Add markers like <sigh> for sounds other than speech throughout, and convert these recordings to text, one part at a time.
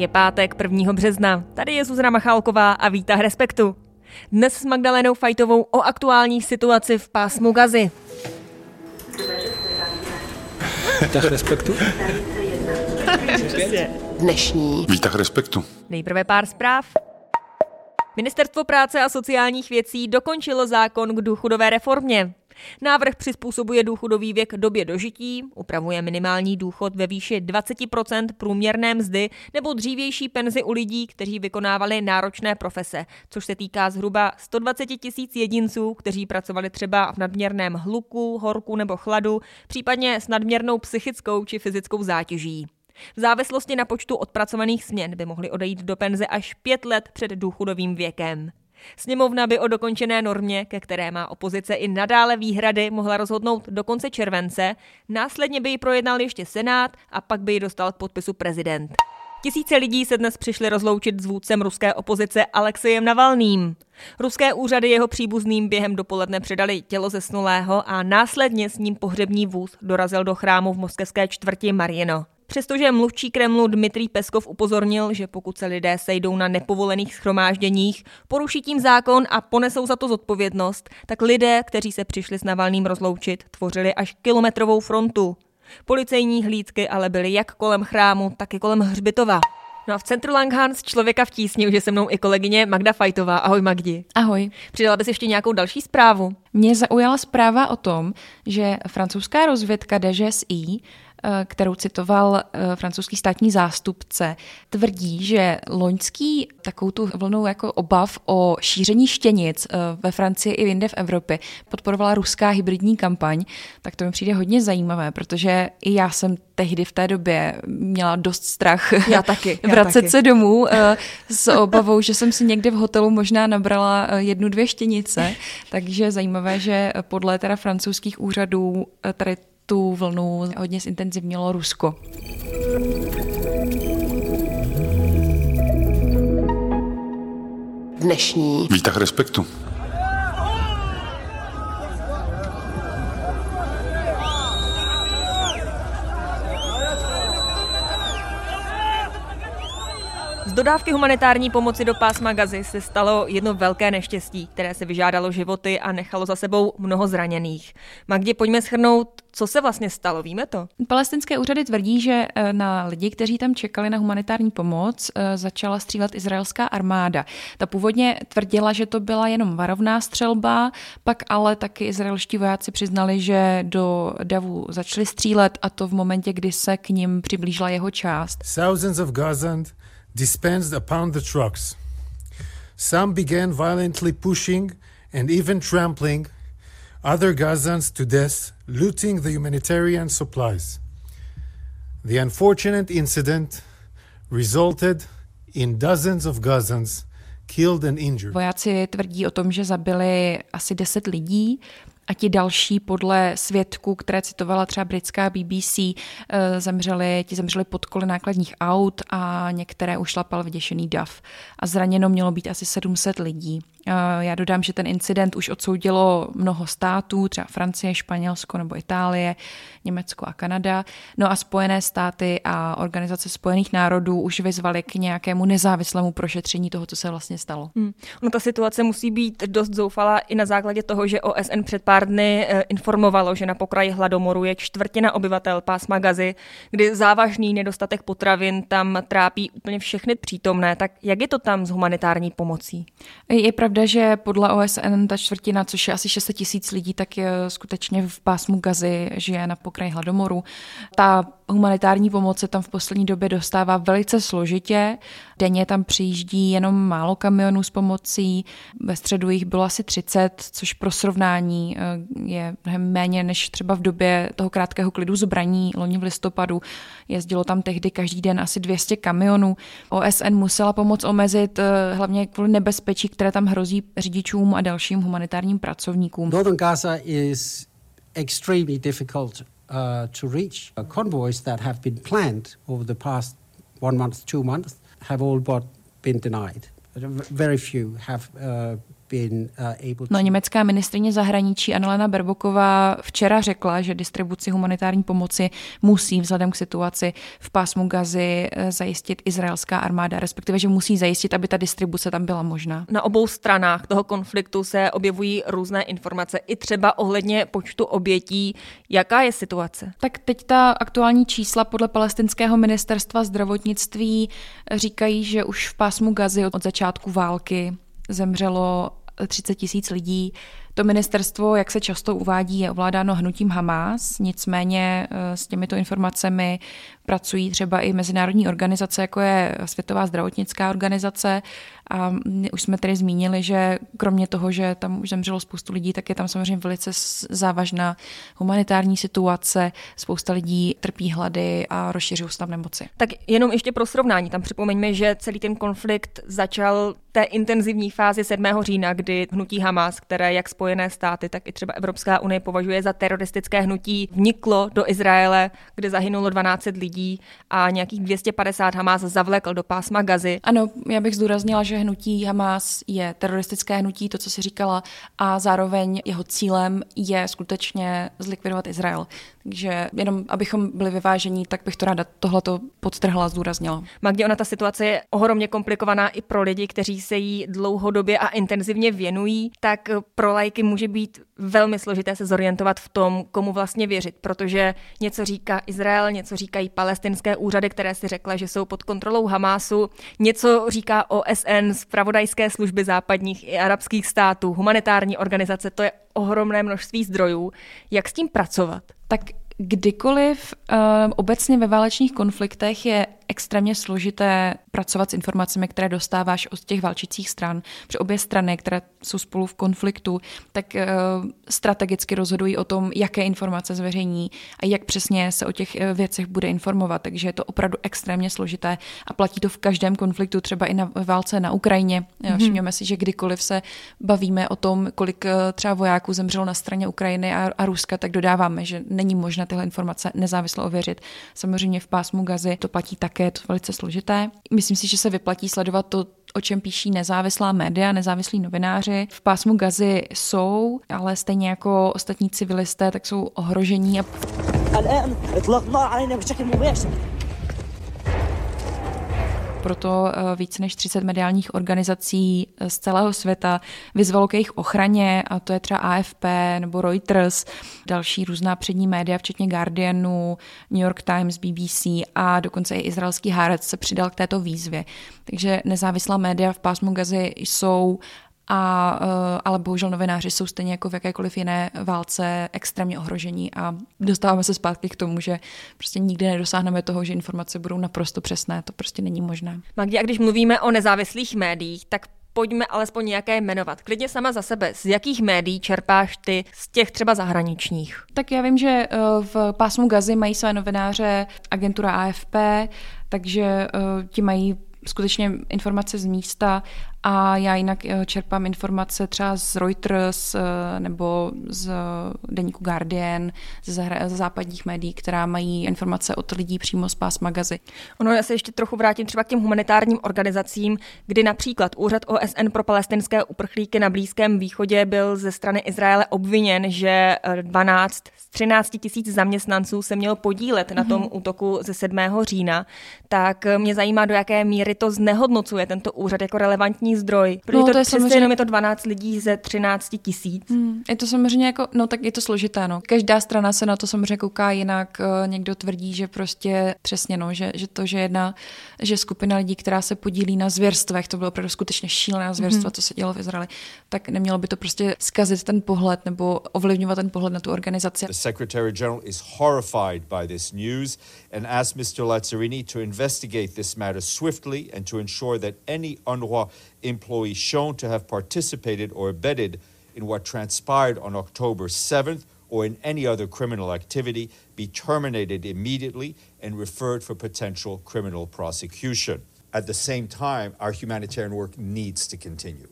Je pátek 1. března. Tady je Zuzana Machálková a vítá Respektu. Dnes s Magdalenou Fajtovou o aktuální situaci v pásmu Gazy. Výtah Respektu? Dnešní Výtah Respektu. Nejprve pár zpráv. Ministerstvo práce a sociálních věcí dokončilo zákon k důchodové reformě. Návrh přizpůsobuje důchodový věk době dožití, upravuje minimální důchod ve výši 20% průměrné mzdy nebo dřívější penzi u lidí, kteří vykonávali náročné profese, což se týká zhruba 120 tisíc jedinců, kteří pracovali třeba v nadměrném hluku, horku nebo chladu, případně s nadměrnou psychickou či fyzickou zátěží. V závislosti na počtu odpracovaných směn by mohli odejít do penze až pět let před důchodovým věkem. Sněmovna by o dokončené normě, ke které má opozice i nadále výhrady, mohla rozhodnout do konce července, následně by ji projednal ještě Senát a pak by ji dostal k podpisu prezident. Tisíce lidí se dnes přišli rozloučit s vůdcem ruské opozice Alexejem Navalným. Ruské úřady jeho příbuzným během dopoledne předali tělo zesnulého a následně s ním pohřební vůz dorazil do chrámu v moskevské čtvrti Marino. Přestože mluvčí Kremlu Dmitrij Peskov upozornil, že pokud se lidé sejdou na nepovolených schromážděních, poruší tím zákon a ponesou za to zodpovědnost, tak lidé, kteří se přišli s Navalným rozloučit, tvořili až kilometrovou frontu. Policejní hlídky ale byly jak kolem chrámu, tak i kolem hřbitova. No a v centru Langhans člověka v tísni už je se mnou i kolegyně Magda Fajtová. Ahoj Magdi. Ahoj. Přidala bys ještě nějakou další zprávu? Mě zaujala zpráva o tom, že francouzská rozvědka DGSI kterou citoval eh, francouzský státní zástupce, tvrdí, že loňský takovou tu vlnou jako obav o šíření štěnic eh, ve Francii i jinde v Evropě podporovala ruská hybridní kampaň, tak to mi přijde hodně zajímavé, protože i já jsem tehdy v té době měla dost strach já taky, <laughs> já vracet taky. se domů s obavou, že jsem si někde v hotelu možná nabrala jednu, dvě štěnice, <laughs> takže zajímavé, že podle teda francouzských úřadů tady tu vlnu hodně zintenzivnilo Rusko. Dnešní Výtah Respektu. Dodávky humanitární pomoci do pásma Gazy se stalo jedno velké neštěstí, které se vyžádalo životy a nechalo za sebou mnoho zraněných. Magdě, pojďme schrnout, co se vlastně stalo, víme to? Palestinské úřady tvrdí, že eh, na lidi, kteří tam čekali na humanitární pomoc, eh, začala střílet izraelská armáda. Ta původně tvrdila, že to byla jenom varovná střelba, pak ale taky izraelští vojáci přiznali, že do davu začali střílet a to v momentě, kdy se k ním přiblížila jeho část. Thousands of Gazans dispensed upon the trucks. Some began violently pushing and even trampling other Gazans to death, looting the humanitarian supplies. The unfortunate incident resulted in dozens of Gazans killed and injured. Vojáci tvrdí o tom, že zabili asi 10 lidí a ti další podle svědků, které citovala třeba britská BBC, eh, zemřeli, ti zemřeli pod koly nákladních aut a některé ušlapal vděšený dav. A zraněno mělo být asi 700 lidí. Eh, já dodám, že ten incident už odsoudilo mnoho států, třeba Francie, Španělsko nebo Itálie, Německo a Kanada. No a Spojené státy a Organizace spojených národů už vyzvaly k nějakému nezávislému prošetření toho, co se vlastně stalo. Hmm. No ta situace musí být dost zoufalá i na základě toho, že OSN před pár dny eh, informovalo, že na pokraji hladomoru je čtvrtina obyvatel pásma Gazy, kdy závažný nedostatek potravin tam trápí úplně všechny přítomné. Tak jak je to tam s humanitární pomocí? Je pravda, že podle OSN ta čtvrtina, což je asi 600 tisíc lidí, tak je skutečně v pásmu Gazy žije na pokraji hladomoru. Ta humanitární pomoc se tam v poslední době dostává velice složitě. Denně tam přijíždí jenom málo kamionů s pomocí. Ve středu jich bylo asi 30, což pro srovnání eh, je mnohem méně než třeba v době toho krátkého klidu zbraní loni v listopadu. Jezdilo tam tehdy každý den asi 200 kamionů. OSN musela pomoc omezit eh, hlavně kvůli nebezpečí, které tam hrozí řidičům a dalším humanitárním pracovníkům. Northern Gaza is extremely difficult uh, to reach. Convoys that have been planned over the past one month, two months, have all but been denied. Very few have uh, No, to německá ministrině zahraničí Annalena Berboková včera řekla, že distribuci humanitární pomoci musí vzhledem k situaci v pásmu Gazy eh, zajistit izraelská armáda, respektive, že musí zajistit, aby ta distribuce tam byla možná. Na obou stranách toho konfliktu se objevují různé informace, i třeba ohledně počtu obětí. Jaká je situace? Tak teď ta aktuální čísla podle palestinského ministerstva zdravotnictví říkají, že už v pásmu Gazy od začátku války zemřelo 30 tisíc lidí. To ministerstvo, jak se často uvádí, je ovládáno hnutím Hamas, nicméně eh, s těmito informacemi pracují třeba i mezinárodní organizace, jako je Světová zdravotnická organizace. A už jsme tedy zmínili, že kromě toho, že tam už zemřelo spoustu lidí, tak je tam samozřejmě velice závažná humanitární situace. Spousta lidí trpí hlady a rozšiřují se tam nemoci. Tak jenom ještě pro srovnání, tam připomeňme, že celý ten konflikt začal té intenzivní fázi 7. října, kdy hnutí Hamas, které jak Spojené státy, tak i třeba Evropská unie považuje za teroristické hnutí, vniklo do Izraele, kde zahynulo 12 lidí a nějakých 250 Hamas zavlekl do pásma Gazy. Ano, já bych zdůraznila, že hnutí Hamas je teroristické hnutí, to, co si říkala, a zároveň jeho cílem je skutečně zlikvidovat Izrael. Takže jenom abychom byli vyvážení, tak bych to ráda tohleto podtrhla, zdůraznila. Magdě, ona ta situace je ohromně komplikovaná i pro lidi, kteří se jí dlouhodobě a intenzivně věnují, tak pro lajky může být velmi složité se zorientovat v tom, komu vlastně věřit, protože něco říká Izrael, něco říkají palestinské úřady, které si řekla, že jsou pod kontrolou Hamásu, něco říká OSN, zpravodajské služby západních i arabských států, humanitární organizace, to je ohromné množství zdrojů. Jak s tím pracovat? Tak kdykoliv uh, obecně ve válečných konfliktech je extrémně složité pracovat s informacemi, které dostáváš od těch válčících stran. Při obě strany, které jsou spolu v konfliktu, tak uh, strategicky rozhodují o tom, jaké informace zveřejní a jak přesně se o těch uh, věcech bude informovat. Takže je to opravdu extrémně složité a platí to v každém konfliktu, třeba i na válce na Ukrajině. Mm-hmm. Všimněme si, že kdykoliv se bavíme o tom, kolik třeba vojáků zemřelo na straně Ukrajiny a, a Ruska, tak dodáváme, že není možné tyhle informace nezávisle ověřit. Samozřejmě v pásmu Gazy to platí také, je to velice složité. Myslím si, že se vyplatí sledovat to, o čem píší nezávislá média, nezávislí novináři. V pásmu Gazy jsou, ale stejně jako ostatní civilisté, tak jsou ohrožení. A... Proto eh, více než 30 mediálních organizací eh, z celého světa vyzvalo k jejich ochraně, a to je třeba AFP nebo Reuters, další různá přední média, včetně Guardianu, New York Times, BBC a dokonce i izraelský Haaretz se přidal k této výzvě. Takže nezávislá média v pásmu Gazy jsou a, eh, ale bohužel novináři jsou stejně jako v jakékoliv jiné válce extrémně ohrožení a dostáváme se zpátky k tomu, že prostě nikdy nedosáhneme toho, že informace budou naprosto přesné. To prostě není možné. Magdi, a když mluvíme o nezávislých médiích, tak pojďme alespoň nějaké jmenovat. Klidně sama za sebe. Z jakých médií čerpáš ty z těch třeba zahraničních? Tak já vím, že eh, v pásmu Gazy mají své novináře agentura AFP, takže eh, ti mají skutečně informace z místa a já jinak eh, čerpám informace třeba z Reuters eh, nebo z deníku Guardian, ze, ze západních médií, která mají informace od lidí přímo z pás magazy. Ono, já se ještě trochu vrátím třeba k těm humanitárním organizacím, kdy například Úřad OSN pro palestinské uprchlíky na Blízkém východě byl ze strany Izraele obviněn, že 12 eh, z 13 tisíc zaměstnanců se mělo podílet mm-hmm. na tom mhm. útoku ze 7. října. Tak mě zajímá, do jaké míry to znehodnocuje tento úřad jako relevantní relevantní zdroj. Protože no, to, to je samozřejmě... jenom je to 12 lidí ze 13 tisíc. Hmm, je to samozřejmě jako, no tak je to složité, no. Každá strana se na to samozřejmě kouká jinak. Eh, někdo tvrdí, že prostě přesně, no, že, že to, že jedna, že skupina lidí, která se podílí na zvěrstvech, to bylo opravdu skutečně šílené zvěrstva, hmm. co se dělo v Izraeli, tak nemělo by to prostě zkazit ten pohled nebo ovlivňovat ten pohled na tu organizaci. The Secretary General is horrified by this news and asked Mr. Lazzarini to investigate this matter swiftly and to ensure that any UNRWA employee shown to have participated or abetted in what transpired on October 7th or in any other criminal activity be terminated immediately and referred for potential criminal prosecution. At the same time, our humanitarian work needs to continue.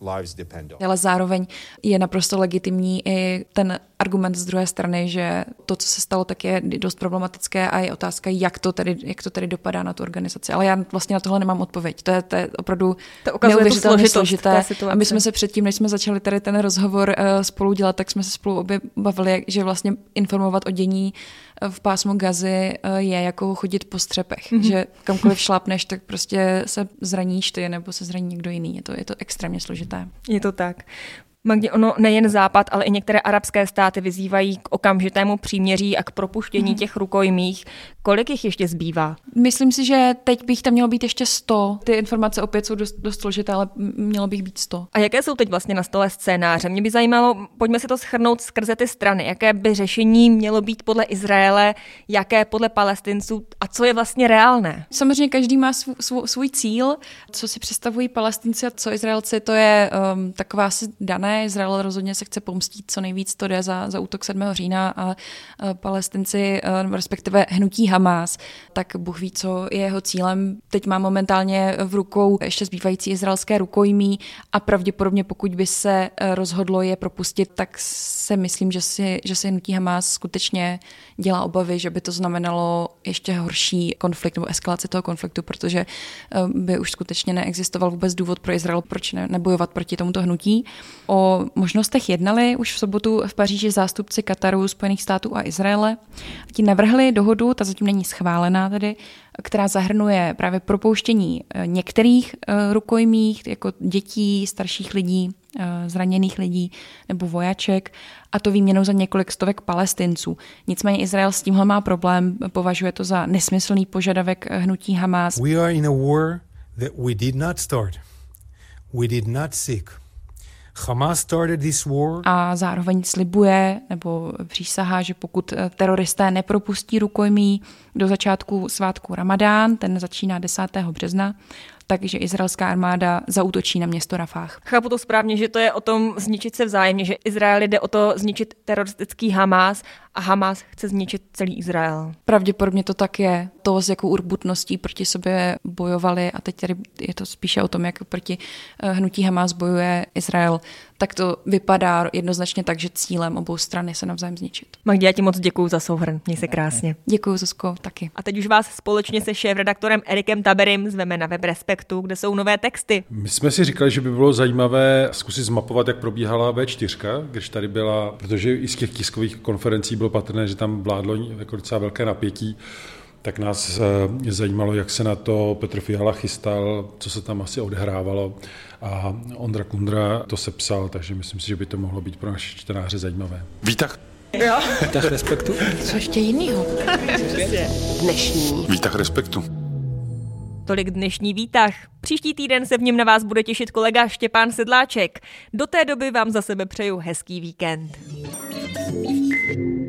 Lives depend on. Ale zároveň je naprosto legitimní i ten argument z druhé strany, že to, co se stalo, tak je dost problematické a je otázka, jak to tedy, jak to tedy dopadá na tu organizaci. Ale já vlastně na tohle nemám odpověď. To je, to je opravdu to neuvěřitelně složité. A my jsme se předtím, než jsme začali tady ten rozhovor uh, spolu dělat, tak jsme se spolu obě bavili, že vlastně informovat o dění v pásmu gazy uh, je jako chodit po střepech. Mm-hmm. Že kamkoliv šlápneš, tak prostě se zraníš ty nebo se zraní někdo jiný. Je to, je to extrémně složité. Je to tak. Magdě, ono nejen Západ, ale i některé arabské státy vyzývají k okamžitému příměří a k propuštění mm. těch rukojmích. Kolik jich ještě zbývá? Myslím si, že teď bych tam mělo být ještě 100. Ty informace opět jsou dost, dost složité, ale mělo bych být 100. A jaké jsou teď vlastně na stole scénáře? Mě by zajímalo, pojďme si to schrnout skrze ty strany. Jaké by řešení mělo být podle Izraele, jaké podle Palestinců a co je vlastně reálné? Samozřejmě každý má svů, svů, svůj cíl. Co si představují Palestinci a co Izraelci, to je um, taková asi dané. Izrael rozhodně se chce pomstít co nejvíc, to jde za, za útok 7. října a Palestinci, respektive hnutí Hamas, tak Bůh ví, co je jeho cílem. Teď má momentálně v rukou ještě zbývající izraelské rukojmí a pravděpodobně pokud by se eh, rozhodlo je propustit, tak se myslím, že si, že si hnutí Hamas skutečně dělá obavy, že by to znamenalo ještě horší konflikt nebo eskalaci toho konfliktu, protože eh, by už skutečně neexistoval vůbec důvod pro Izrael, proč ne, nebojovat proti tomuto hnutí. O možnostech jednali už v sobotu v Paříži zástupci Kataru, Spojených států a Izraele. Ti navrhli dohodu, ta zatím není schválená tedy, která zahrnuje právě propouštění eh, některých eh, rukojmích, jako dětí, starších lidí, eh, zraněných lidí nebo vojaček, a to výměnou za několik stovek palestinců. Nicméně Izrael s tímhle má problém, považuje to za nesmyslný požadavek hnutí Hamas. We are in a war that we did not start. We did not seek. Hamas started this war. A zároveň slibuje nebo přísahá, že pokud eh, teroristé nepropustí rukojmí do začátku svátku Ramadán, ten začíná 10. března, takže izraelská armáda zautočí na město Rafách. Chápu to správně, že to je o tom zničit se vzájemně, že Izrael jde o to zničit teroristický Hamas a Hamas chce zničit celý Izrael. Pravděpodobně to tak je. To, s jakou urbutností proti sobě bojovali a teď tady je to spíše o tom, jak proti eh, hnutí Hamas bojuje Izrael, tak to vypadá jednoznačně tak, že cílem obou stran je se navzájem zničit. Magdi, já ti moc děkuji za souhrn. Měj se krásně. Děkuji, Zuzko, taky. A teď už vás společně se šéf-redaktorem Erikem Taberim zveme na web Respektu, kde jsou nové texty. My jsme si říkali, že by bylo zajímavé zkusit zmapovat, jak probíhala V4, když tady byla, protože i z těch tiskových konferencí bylo patrné, že tam vládlo jako docela velké napětí, tak nás eh, zajímalo, jak se na to Petr Fiala chystal, co se tam asi odehrávalo a Ondra Kundra to sepsal, takže myslím si, že by to mohlo být pro naše čtenáře zajímavé. Výtah. Jo. Výtah respektu. Co ještě jinýho? Dnešní. Výtah respektu. Tolik dnešní výtah. Příští týden se v něm na vás bude těšit kolega Štěpán Sedláček. Do té doby vám za sebe přeju hezký víkend. thank you